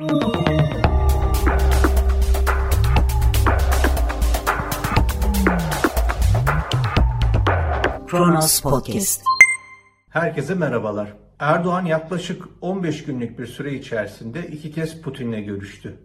Kronos Podcast. Herkese merhabalar. Erdoğan yaklaşık 15 günlük bir süre içerisinde iki kez Putin'le görüştü.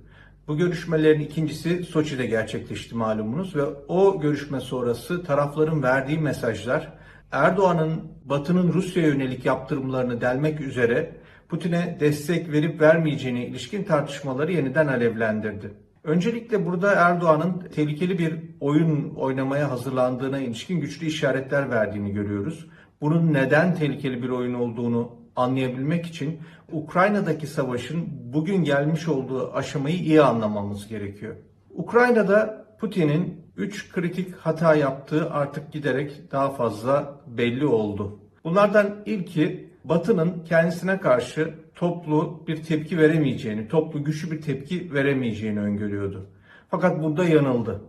Bu görüşmelerin ikincisi Soçi'de gerçekleşti malumunuz ve o görüşme sonrası tarafların verdiği mesajlar Erdoğan'ın Batı'nın Rusya'ya yönelik yaptırımlarını delmek üzere Putin'e destek verip vermeyeceğine ilişkin tartışmaları yeniden alevlendirdi. Öncelikle burada Erdoğan'ın tehlikeli bir oyun oynamaya hazırlandığına ilişkin güçlü işaretler verdiğini görüyoruz. Bunun neden tehlikeli bir oyun olduğunu anlayabilmek için Ukrayna'daki savaşın bugün gelmiş olduğu aşamayı iyi anlamamız gerekiyor. Ukrayna'da Putin'in 3 kritik hata yaptığı artık giderek daha fazla belli oldu. Bunlardan ilki Batı'nın kendisine karşı toplu bir tepki veremeyeceğini, toplu güçlü bir tepki veremeyeceğini öngörüyordu. Fakat burada yanıldı.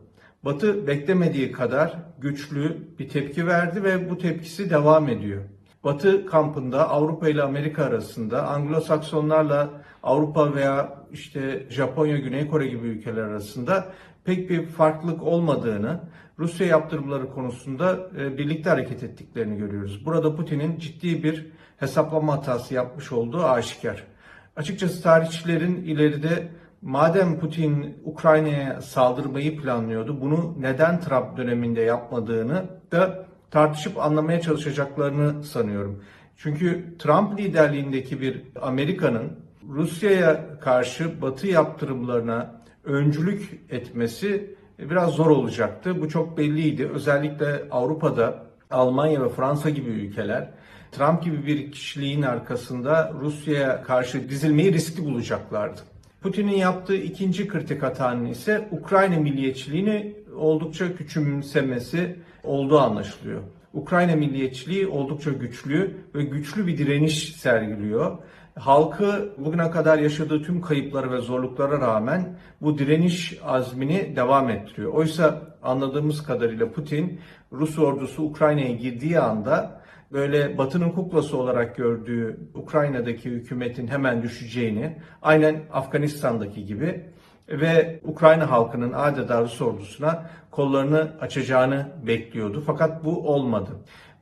Batı beklemediği kadar güçlü bir tepki verdi ve bu tepkisi devam ediyor. Batı kampında Avrupa ile Amerika arasında Anglo-Saksonlarla Avrupa veya işte Japonya, Güney Kore gibi ülkeler arasında pek bir farklılık olmadığını, Rusya yaptırımları konusunda e, birlikte hareket ettiklerini görüyoruz. Burada Putin'in ciddi bir hesaplama hatası yapmış olduğu aşikar. Açıkçası tarihçilerin ileride madem Putin Ukrayna'ya saldırmayı planlıyordu, bunu neden Trump döneminde yapmadığını da tartışıp anlamaya çalışacaklarını sanıyorum. Çünkü Trump liderliğindeki bir Amerika'nın Rusya'ya karşı Batı yaptırımlarına öncülük etmesi biraz zor olacaktı. Bu çok belliydi. Özellikle Avrupa'da Almanya ve Fransa gibi ülkeler Trump gibi bir kişiliğin arkasında Rusya'ya karşı dizilmeyi riskli bulacaklardı. Putin'in yaptığı ikinci kritik hatanın ise Ukrayna milliyetçiliğini oldukça küçümsemesi olduğu anlaşılıyor. Ukrayna milliyetçiliği oldukça güçlü ve güçlü bir direniş sergiliyor. Halkı bugüne kadar yaşadığı tüm kayıplara ve zorluklara rağmen bu direniş azmini devam ettiriyor. Oysa anladığımız kadarıyla Putin Rus ordusu Ukrayna'ya girdiği anda böyle Batı'nın kuklası olarak gördüğü Ukrayna'daki hükümetin hemen düşeceğini, aynen Afganistan'daki gibi ve Ukrayna halkının adeta Rus ordusuna kollarını açacağını bekliyordu. Fakat bu olmadı.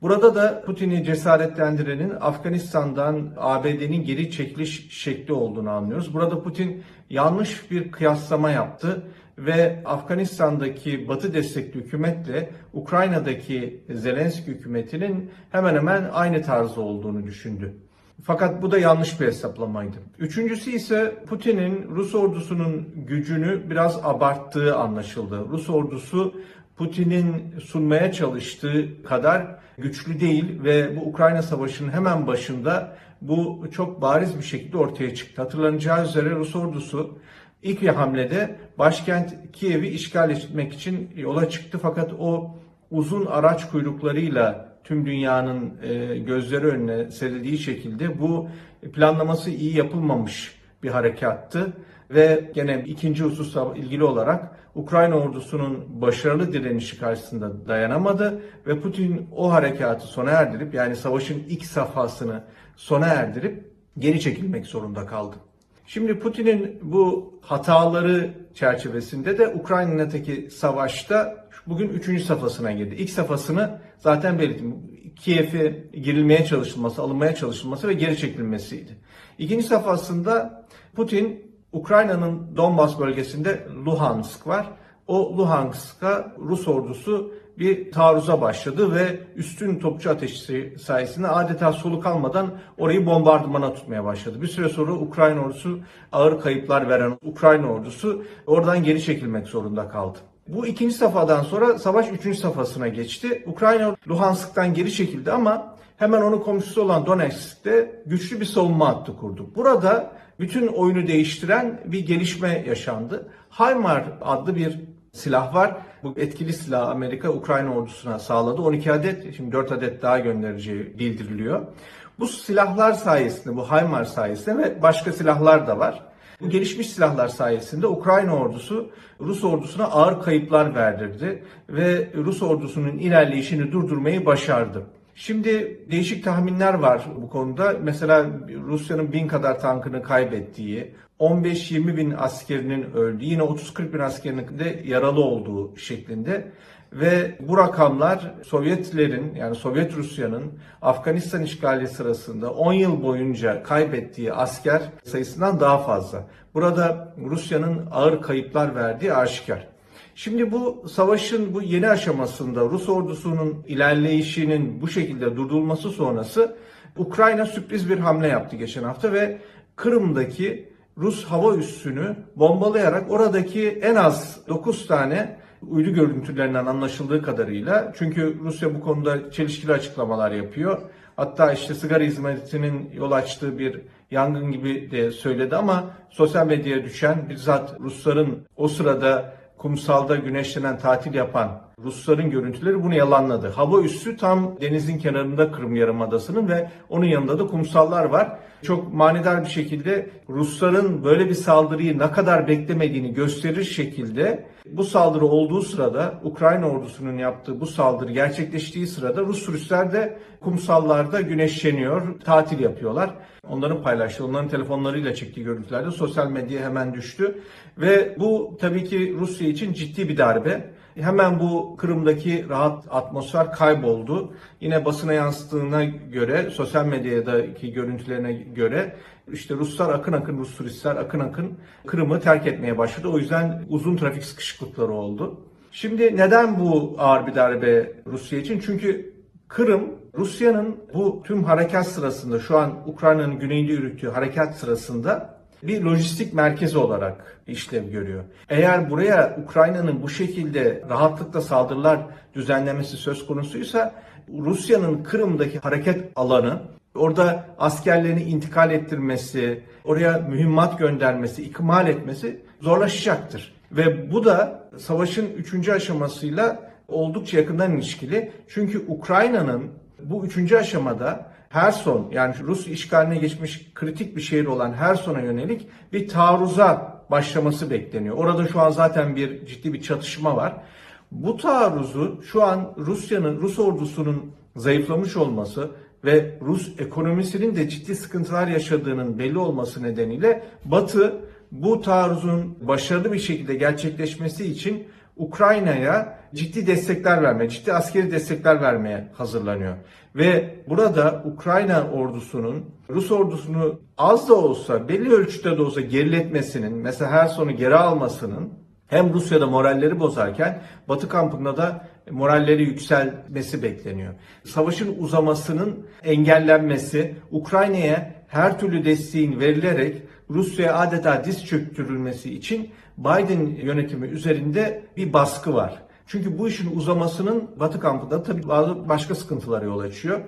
Burada da Putin'i cesaretlendirenin Afganistan'dan ABD'nin geri çekiliş şekli olduğunu anlıyoruz. Burada Putin yanlış bir kıyaslama yaptı ve Afganistan'daki Batı destekli hükümetle Ukrayna'daki Zelenski hükümetinin hemen hemen aynı tarzda olduğunu düşündü. Fakat bu da yanlış bir hesaplamaydı. Üçüncüsü ise Putin'in Rus ordusunun gücünü biraz abarttığı anlaşıldı. Rus ordusu Putin'in sunmaya çalıştığı kadar güçlü değil ve bu Ukrayna Savaşı'nın hemen başında bu çok bariz bir şekilde ortaya çıktı. Hatırlanacağı üzere Rus ordusu ilk hamlede başkent Kiev'i işgal etmek için yola çıktı fakat o uzun araç kuyruklarıyla tüm dünyanın e, gözleri önüne serildiği şekilde bu planlaması iyi yapılmamış bir harekattı ve gene ikinci hususla ilgili olarak Ukrayna ordusunun başarılı direnişi karşısında dayanamadı ve Putin o harekatı sona erdirip yani savaşın ilk safhasını sona erdirip geri çekilmek zorunda kaldı. Şimdi Putin'in bu hataları çerçevesinde de Ukrayna'daki savaşta bugün üçüncü safhasına girdi. İlk safhasını zaten belirttim. Kiev'e girilmeye çalışılması, alınmaya çalışılması ve geri çekilmesiydi. İkinci safhasında Putin Ukrayna'nın Donbas bölgesinde Luhansk var. O Luhansk'a Rus ordusu bir taarruza başladı ve üstün topçu ateşi sayesinde adeta soluk almadan orayı bombardımana tutmaya başladı. Bir süre sonra Ukrayna ordusu ağır kayıplar veren Ukrayna ordusu oradan geri çekilmek zorunda kaldı. Bu ikinci safhadan sonra savaş üçüncü safhasına geçti. Ukrayna Luhansk'tan geri çekildi ama hemen onun komşusu olan Donetsk'te güçlü bir savunma hattı kurdu. Burada bütün oyunu değiştiren bir gelişme yaşandı. HIMAR adlı bir silah var. Bu etkili silah Amerika Ukrayna ordusuna sağladı. 12 adet, şimdi 4 adet daha göndereceği bildiriliyor. Bu silahlar sayesinde, bu HIMAR sayesinde ve başka silahlar da var. Bu gelişmiş silahlar sayesinde Ukrayna ordusu Rus ordusuna ağır kayıplar verdirdi ve Rus ordusunun ilerleyişini durdurmayı başardı. Şimdi değişik tahminler var bu konuda. Mesela Rusya'nın bin kadar tankını kaybettiği, 15-20 bin askerinin öldüğü, yine 30-40 bin askerinin de yaralı olduğu şeklinde. Ve bu rakamlar Sovyetlerin yani Sovyet Rusya'nın Afganistan işgali sırasında 10 yıl boyunca kaybettiği asker sayısından daha fazla. Burada Rusya'nın ağır kayıplar verdiği aşikar. Şimdi bu savaşın bu yeni aşamasında Rus ordusunun ilerleyişinin bu şekilde durdurulması sonrası Ukrayna sürpriz bir hamle yaptı geçen hafta ve Kırım'daki Rus hava üssünü bombalayarak oradaki en az 9 tane uydu görüntülerinden anlaşıldığı kadarıyla çünkü Rusya bu konuda çelişkili açıklamalar yapıyor. Hatta işte sigara hizmetinin yol açtığı bir yangın gibi de söyledi ama sosyal medyaya düşen bizzat Rusların o sırada kumsalda güneşlenen tatil yapan Rusların görüntüleri bunu yalanladı. Hava üssü tam denizin kenarında Kırım Yarımadası'nın ve onun yanında da kumsallar var. Çok manidar bir şekilde Rusların böyle bir saldırıyı ne kadar beklemediğini gösterir şekilde bu saldırı olduğu sırada Ukrayna ordusunun yaptığı bu saldırı gerçekleştiği sırada Rus turistler de kumsallarda güneşleniyor, tatil yapıyorlar. Onların paylaştığı, onların telefonlarıyla çektiği görüntülerde sosyal medyaya hemen düştü. Ve bu tabii ki Rusya için ciddi bir darbe. Hemen bu Kırım'daki rahat atmosfer kayboldu. Yine basına yansıttığına göre, sosyal medyadaki görüntülerine göre işte Ruslar akın akın, Rus turistler akın akın Kırım'ı terk etmeye başladı. O yüzden uzun trafik sıkışıklıkları oldu. Şimdi neden bu ağır bir darbe Rusya için? Çünkü Kırım Rusya'nın bu tüm harekat sırasında şu an Ukrayna'nın güneyinde yürüttüğü harekat sırasında bir lojistik merkezi olarak işlev görüyor. Eğer buraya Ukrayna'nın bu şekilde rahatlıkla saldırılar düzenlemesi söz konusuysa Rusya'nın Kırım'daki hareket alanı orada askerlerini intikal ettirmesi, oraya mühimmat göndermesi, ikmal etmesi zorlaşacaktır. Ve bu da savaşın üçüncü aşamasıyla oldukça yakından ilişkili. Çünkü Ukrayna'nın bu üçüncü aşamada Herson yani Rus işgaline geçmiş kritik bir şehir olan Herson'a yönelik bir taarruza başlaması bekleniyor. Orada şu an zaten bir ciddi bir çatışma var. Bu taarruzu şu an Rusya'nın, Rus ordusunun zayıflamış olması ve Rus ekonomisinin de ciddi sıkıntılar yaşadığının belli olması nedeniyle Batı bu taarruzun başarılı bir şekilde gerçekleşmesi için Ukrayna'ya ciddi destekler vermeye, ciddi askeri destekler vermeye hazırlanıyor. Ve burada Ukrayna ordusunun Rus ordusunu az da olsa belli ölçüde de olsa geriletmesinin, mesela her sonu geri almasının hem Rusya'da moralleri bozarken Batı kampında da moralleri yükselmesi bekleniyor. Savaşın uzamasının engellenmesi, Ukrayna'ya her türlü desteğin verilerek Rusya'ya adeta diz çöktürülmesi için Biden yönetimi üzerinde bir baskı var. Çünkü bu işin uzamasının Batı kampında tabii bazı başka sıkıntılara yol açıyor.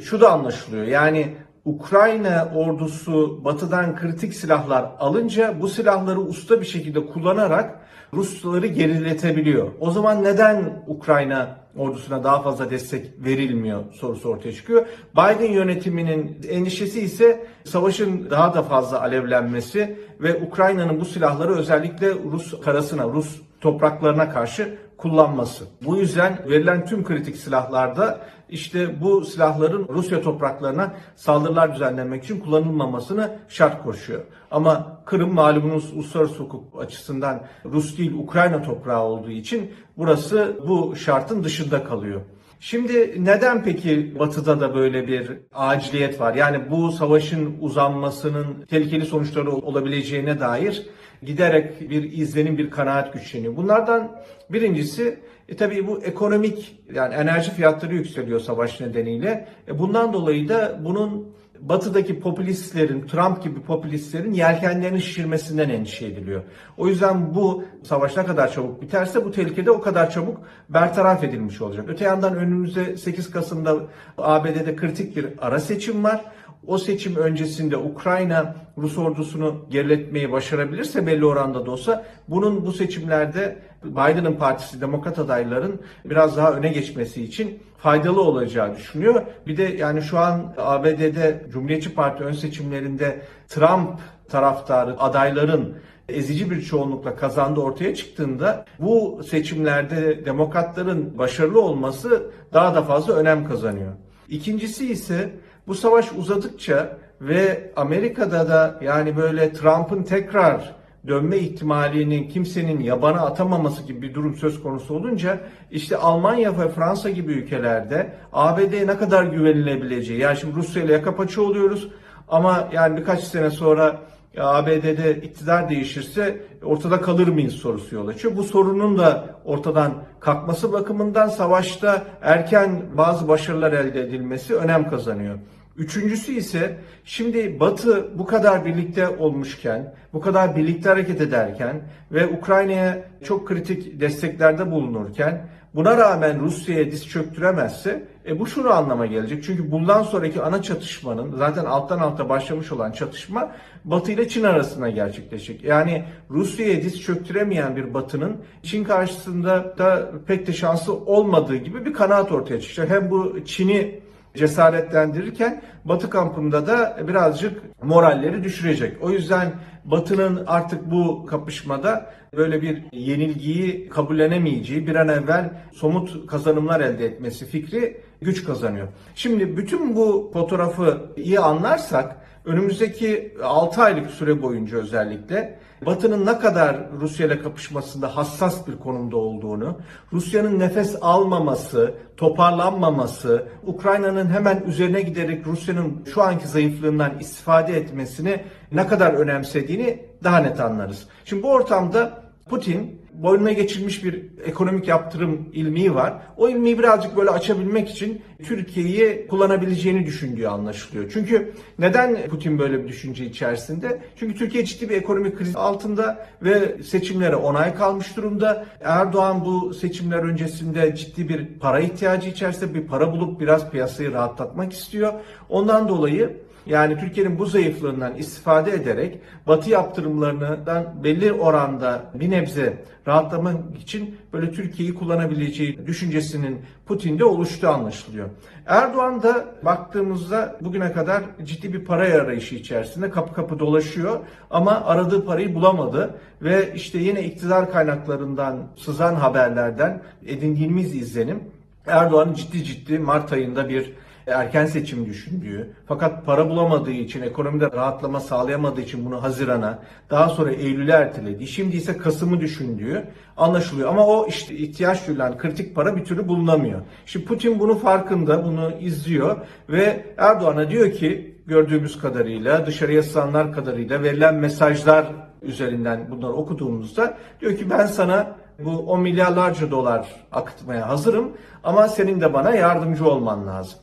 Şu da anlaşılıyor. Yani Ukrayna ordusu batıdan kritik silahlar alınca bu silahları usta bir şekilde kullanarak Rusları geriletebiliyor. O zaman neden Ukrayna ordusuna daha fazla destek verilmiyor sorusu ortaya çıkıyor. Biden yönetiminin endişesi ise savaşın daha da fazla alevlenmesi ve Ukrayna'nın bu silahları özellikle Rus karasına, Rus topraklarına karşı kullanması. Bu yüzden verilen tüm kritik silahlarda işte bu silahların Rusya topraklarına saldırılar düzenlemek için kullanılmamasını şart koşuyor. Ama Kırım malumunuz uluslararası hukuk açısından Rus değil Ukrayna toprağı olduğu için burası bu şartın dışında kalıyor. Şimdi neden peki Batı'da da böyle bir aciliyet var? Yani bu savaşın uzanmasının tehlikeli sonuçları olabileceğine dair giderek bir izlenim, bir kanaat güçleniyor. Bunlardan birincisi e tabii bu ekonomik yani enerji fiyatları yükseliyor savaş nedeniyle. E bundan dolayı da bunun batıdaki popülistlerin, Trump gibi popülistlerin yelkenlerini şişirmesinden endişe ediliyor. O yüzden bu savaş ne kadar çabuk biterse bu tehlikede o kadar çabuk bertaraf edilmiş olacak. Öte yandan önümüzde 8 Kasım'da ABD'de kritik bir ara seçim var. O seçim öncesinde Ukrayna Rus ordusunu geriletmeyi başarabilirse belli oranda da olsa bunun bu seçimlerde Biden'ın partisi demokrat adayların biraz daha öne geçmesi için faydalı olacağı düşünüyor. Bir de yani şu an ABD'de Cumhuriyetçi Parti ön seçimlerinde Trump taraftarı adayların ezici bir çoğunlukla kazandığı ortaya çıktığında bu seçimlerde demokratların başarılı olması daha da fazla önem kazanıyor. İkincisi ise bu savaş uzadıkça ve Amerika'da da yani böyle Trump'ın tekrar dönme ihtimalinin kimsenin yabana atamaması gibi bir durum söz konusu olunca işte Almanya ve Fransa gibi ülkelerde ABD'ye ne kadar güvenilebileceği yani şimdi Rusya ile yaka paça oluyoruz ama yani birkaç sene sonra ABD'de iktidar değişirse ortada kalır mıyız sorusu yol açıyor. Bu sorunun da ortadan kalkması bakımından savaşta erken bazı başarılar elde edilmesi önem kazanıyor. Üçüncüsü ise şimdi Batı bu kadar birlikte olmuşken, bu kadar birlikte hareket ederken ve Ukrayna'ya çok kritik desteklerde bulunurken buna rağmen Rusya'ya diz çöktüremezse e bu şunu anlama gelecek. Çünkü bundan sonraki ana çatışmanın zaten alttan alta başlamış olan çatışma Batı ile Çin arasında gerçekleşecek. Yani Rusya'ya diz çöktüremeyen bir Batı'nın Çin karşısında da pek de şansı olmadığı gibi bir kanaat ortaya çıkacak. Hem bu Çin'i cesaretlendirirken Batı kampında da birazcık moralleri düşürecek. O yüzden Batı'nın artık bu kapışmada böyle bir yenilgiyi kabullenemeyeceği bir an evvel somut kazanımlar elde etmesi fikri güç kazanıyor. Şimdi bütün bu fotoğrafı iyi anlarsak önümüzdeki 6 aylık süre boyunca özellikle Batı'nın ne kadar Rusya ile kapışmasında hassas bir konumda olduğunu, Rusya'nın nefes almaması, toparlanmaması, Ukrayna'nın hemen üzerine giderek Rusya'nın şu anki zayıflığından istifade etmesini ne kadar önemsediğini daha net anlarız. Şimdi bu ortamda Putin boynuna geçirmiş bir ekonomik yaptırım ilmiği var. O ilmiği birazcık böyle açabilmek için Türkiye'yi kullanabileceğini düşündüğü anlaşılıyor. Çünkü neden Putin böyle bir düşünce içerisinde? Çünkü Türkiye ciddi bir ekonomik kriz altında ve seçimlere onay kalmış durumda. Erdoğan bu seçimler öncesinde ciddi bir para ihtiyacı içerisinde bir para bulup biraz piyasayı rahatlatmak istiyor. Ondan dolayı yani Türkiye'nin bu zayıflığından istifade ederek Batı yaptırımlarından belli oranda bir nebze rahatlamak için böyle Türkiye'yi kullanabileceği düşüncesinin Putin'de oluştuğu anlaşılıyor. Erdoğan da baktığımızda bugüne kadar ciddi bir para arayışı içerisinde kapı kapı dolaşıyor ama aradığı parayı bulamadı ve işte yine iktidar kaynaklarından sızan haberlerden edindiğimiz izlenim Erdoğan'ın ciddi ciddi Mart ayında bir erken seçim düşündüğü fakat para bulamadığı için ekonomide rahatlama sağlayamadığı için bunu Haziran'a daha sonra Eylül'e ertelediği şimdi ise Kasım'ı düşündüğü anlaşılıyor. Ama o işte ihtiyaç duyulan kritik para bir türlü bulunamıyor. Şimdi Putin bunu farkında bunu izliyor ve Erdoğan'a diyor ki gördüğümüz kadarıyla dışarıya sızanlar kadarıyla verilen mesajlar üzerinden bunları okuduğumuzda diyor ki ben sana bu 10 milyarlarca dolar akıtmaya hazırım ama senin de bana yardımcı olman lazım.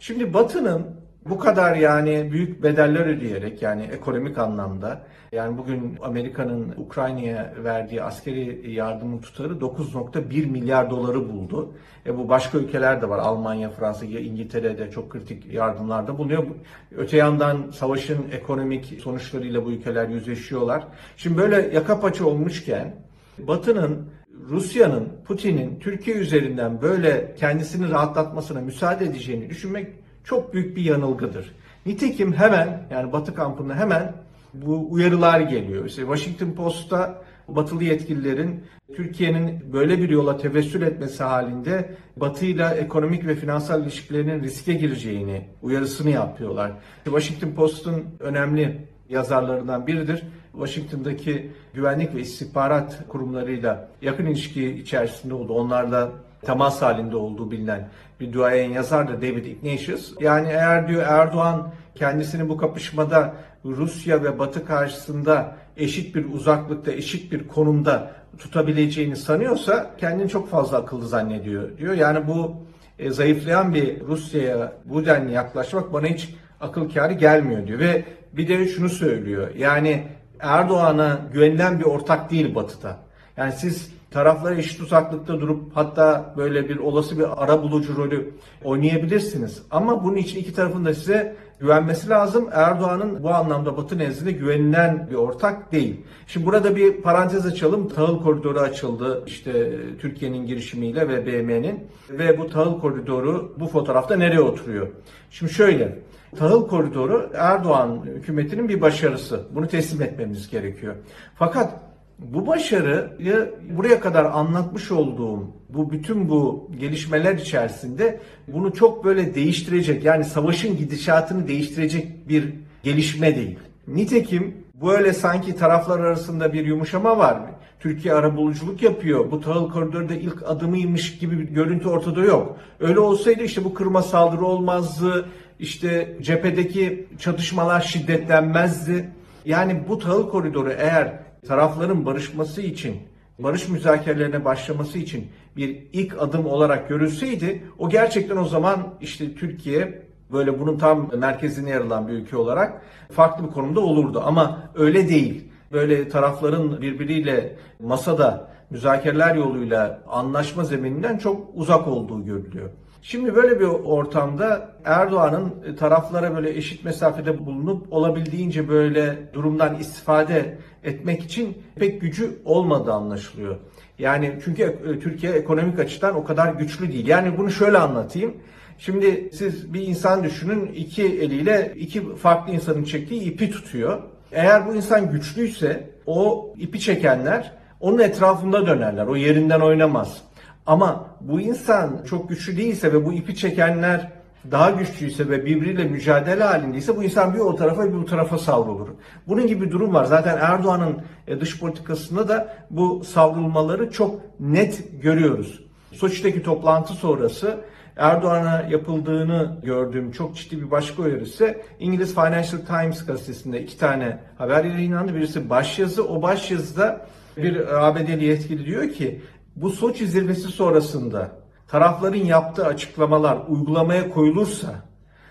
Şimdi Batı'nın bu kadar yani büyük bedeller ödeyerek yani ekonomik anlamda yani bugün Amerika'nın Ukrayna'ya verdiği askeri yardımın tutarı 9.1 milyar doları buldu. E bu başka ülkeler de var. Almanya, Fransa, İngiltere'de çok kritik yardımlarda bulunuyor. Öte yandan savaşın ekonomik sonuçlarıyla bu ülkeler yüzleşiyorlar. Şimdi böyle yaka paça olmuşken Batı'nın Rusya'nın, Putin'in Türkiye üzerinden böyle kendisini rahatlatmasına müsaade edeceğini düşünmek çok büyük bir yanılgıdır. Nitekim hemen yani Batı kampında hemen bu uyarılar geliyor. İşte Washington Post'ta batılı yetkililerin Türkiye'nin böyle bir yola tevessül etmesi halinde Batı ile ekonomik ve finansal ilişkilerinin riske gireceğini uyarısını yapıyorlar. Washington Post'un önemli yazarlarından biridir. Washington'daki güvenlik ve istihbarat kurumlarıyla yakın ilişki içerisinde oldu. Onlarla temas halinde olduğu bilinen bir duayen yazar da David Ignatius. Yani eğer diyor Erdoğan kendisini bu kapışmada Rusya ve Batı karşısında eşit bir uzaklıkta, eşit bir konumda tutabileceğini sanıyorsa kendini çok fazla akıllı zannediyor diyor. Yani bu e, zayıflayan bir Rusya'ya bu denli yaklaşmak bana hiç akıl kârı gelmiyor diyor. Ve bir de şunu söylüyor. Yani Erdoğan'a güvenilen bir ortak değil Batı'da. Yani siz taraflara eşit uzaklıkta durup hatta böyle bir olası bir ara bulucu rolü oynayabilirsiniz. Ama bunun için iki tarafın da size güvenmesi lazım. Erdoğan'ın bu anlamda Batı nezdinde güvenilen bir ortak değil. Şimdi burada bir parantez açalım. Tahıl koridoru açıldı işte Türkiye'nin girişimiyle ve BM'nin ve bu tahıl koridoru bu fotoğrafta nereye oturuyor? Şimdi şöyle Tahıl koridoru Erdoğan hükümetinin bir başarısı. Bunu teslim etmemiz gerekiyor. Fakat bu başarıyı buraya kadar anlatmış olduğum bu bütün bu gelişmeler içerisinde bunu çok böyle değiştirecek yani savaşın gidişatını değiştirecek bir gelişme değil. Nitekim böyle sanki taraflar arasında bir yumuşama var. Türkiye arabuluculuk yapıyor. Bu tahıl koridorda ilk adımıymış gibi bir görüntü ortada yok. Öyle olsaydı işte bu kırma saldırı olmazdı. İşte cephedeki çatışmalar şiddetlenmezdi. Yani bu tahıl koridoru eğer tarafların barışması için, barış müzakerelerine başlaması için bir ilk adım olarak görülseydi o gerçekten o zaman işte Türkiye böyle bunun tam merkezine yer alan bir ülke olarak farklı bir konumda olurdu. Ama öyle değil. Böyle tarafların birbiriyle masada müzakereler yoluyla anlaşma zemininden çok uzak olduğu görülüyor. Şimdi böyle bir ortamda Erdoğan'ın taraflara böyle eşit mesafede bulunup olabildiğince böyle durumdan istifade etmek için pek gücü olmadığı anlaşılıyor. Yani çünkü Türkiye ekonomik açıdan o kadar güçlü değil. Yani bunu şöyle anlatayım. Şimdi siz bir insan düşünün iki eliyle iki farklı insanın çektiği ipi tutuyor. Eğer bu insan güçlüyse o ipi çekenler onun etrafında dönerler. O yerinden oynamaz. Ama bu insan çok güçlü değilse ve bu ipi çekenler daha güçlüyse ve birbiriyle mücadele halindeyse bu insan bir o tarafa bir bu tarafa savrulur. Bunun gibi bir durum var. Zaten Erdoğan'ın e, dış politikasında da bu savrulmaları çok net görüyoruz. Soçi'deki toplantı sonrası Erdoğan'a yapıldığını gördüğüm çok ciddi bir başka uyarısı İngiliz Financial Times gazetesinde iki tane haber yayınlandı. Birisi başyazı. O başyazıda bir ABD'li yetkili diyor ki bu Soçi zirvesi sonrasında tarafların yaptığı açıklamalar uygulamaya koyulursa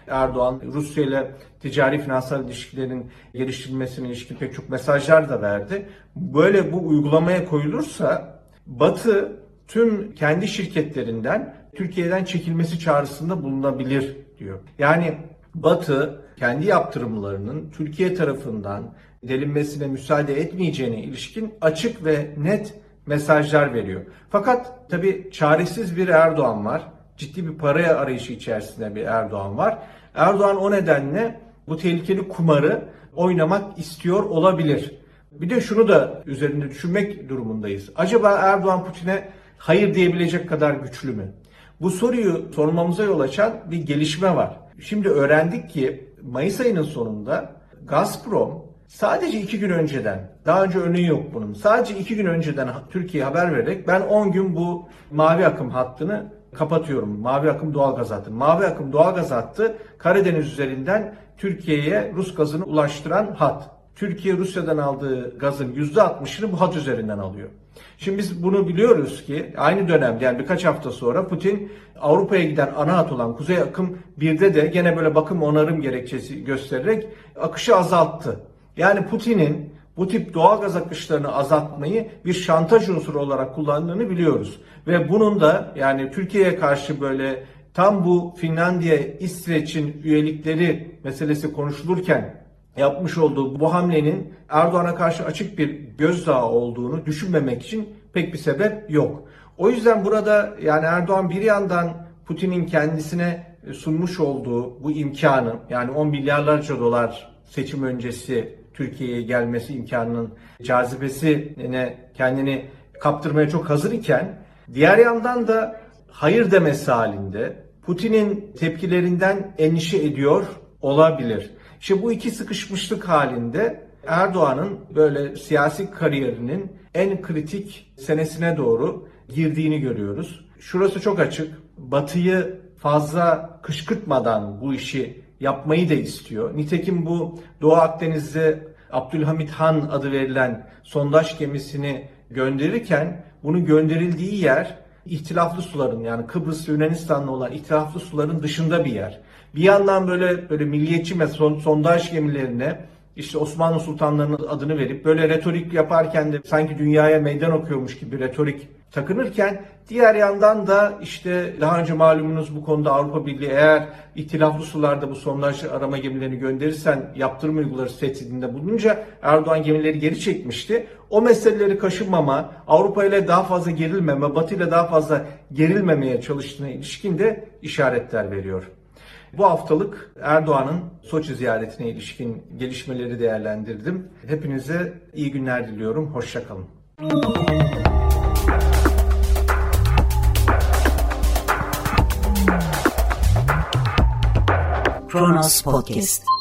Erdoğan Rusya ile ticari finansal ilişkilerin geliştirilmesine ilişkin pek çok mesajlar da verdi. Böyle bu uygulamaya koyulursa Batı tüm kendi şirketlerinden Türkiye'den çekilmesi çağrısında bulunabilir diyor. Yani Batı kendi yaptırımlarının Türkiye tarafından delinmesine müsaade etmeyeceğine ilişkin açık ve net mesajlar veriyor. Fakat tabi çaresiz bir Erdoğan var. Ciddi bir paraya arayışı içerisinde bir Erdoğan var. Erdoğan o nedenle bu tehlikeli kumarı oynamak istiyor olabilir. Bir de şunu da üzerinde düşünmek durumundayız. Acaba Erdoğan Putin'e hayır diyebilecek kadar güçlü mü? Bu soruyu sormamıza yol açan bir gelişme var. Şimdi öğrendik ki Mayıs ayının sonunda Gazprom sadece iki gün önceden, daha önce örneği yok bunun, sadece iki gün önceden Türkiye'ye haber vererek ben 10 gün bu mavi akım hattını kapatıyorum. Mavi akım doğalgaz hattı. Mavi akım doğalgaz hattı Karadeniz üzerinden Türkiye'ye Rus gazını ulaştıran hat. Türkiye Rusya'dan aldığı gazın %60'ını bu hat üzerinden alıyor. Şimdi biz bunu biliyoruz ki aynı dönemde yani birkaç hafta sonra Putin Avrupa'ya giden ana hat olan Kuzey Akım 1'de de gene böyle bakım onarım gerekçesi göstererek akışı azalttı. Yani Putin'in bu tip doğal gaz akışlarını azaltmayı bir şantaj unsuru olarak kullandığını biliyoruz. Ve bunun da yani Türkiye'ye karşı böyle tam bu Finlandiya, İsveç'in üyelikleri meselesi konuşulurken yapmış olduğu bu hamlenin Erdoğan'a karşı açık bir gözdağı olduğunu düşünmemek için pek bir sebep yok. O yüzden burada yani Erdoğan bir yandan Putin'in kendisine sunmuş olduğu bu imkanı yani 10 milyarlarca dolar seçim öncesi Türkiye'ye gelmesi imkanının cazibesine kendini kaptırmaya çok hazır iken diğer yandan da hayır demesi halinde Putin'in tepkilerinden endişe ediyor olabilir. İşte bu iki sıkışmışlık halinde Erdoğan'ın böyle siyasi kariyerinin en kritik senesine doğru girdiğini görüyoruz. Şurası çok açık. Batı'yı fazla kışkırtmadan bu işi yapmayı da istiyor. Nitekim bu Doğu Akdeniz'de Abdülhamit Han adı verilen sondaj gemisini gönderirken bunun gönderildiği yer ihtilaflı suların yani Kıbrıs Yunanistan'la olan ihtilaflı suların dışında bir yer. Bir yandan böyle böyle milliyetçi ve son, sondaj gemilerine işte Osmanlı sultanlarının adını verip böyle retorik yaparken de sanki dünyaya meydan okuyormuş gibi retorik takınırken diğer yandan da işte daha önce malumunuz bu konuda Avrupa Birliği eğer ihtilaflı sularda bu sondaj arama gemilerini gönderirsen yaptırım uyguları tehdidinde bulununca Erdoğan gemileri geri çekmişti. O meseleleri kaşınmama, Avrupa ile daha fazla gerilmeme, Batı ile daha fazla gerilmemeye çalıştığına ilişkin de işaretler veriyor. Bu haftalık Erdoğan'ın Soçi ziyaretine ilişkin gelişmeleri değerlendirdim. Hepinize iyi günler diliyorum. Hoşçakalın. Kronos Podcast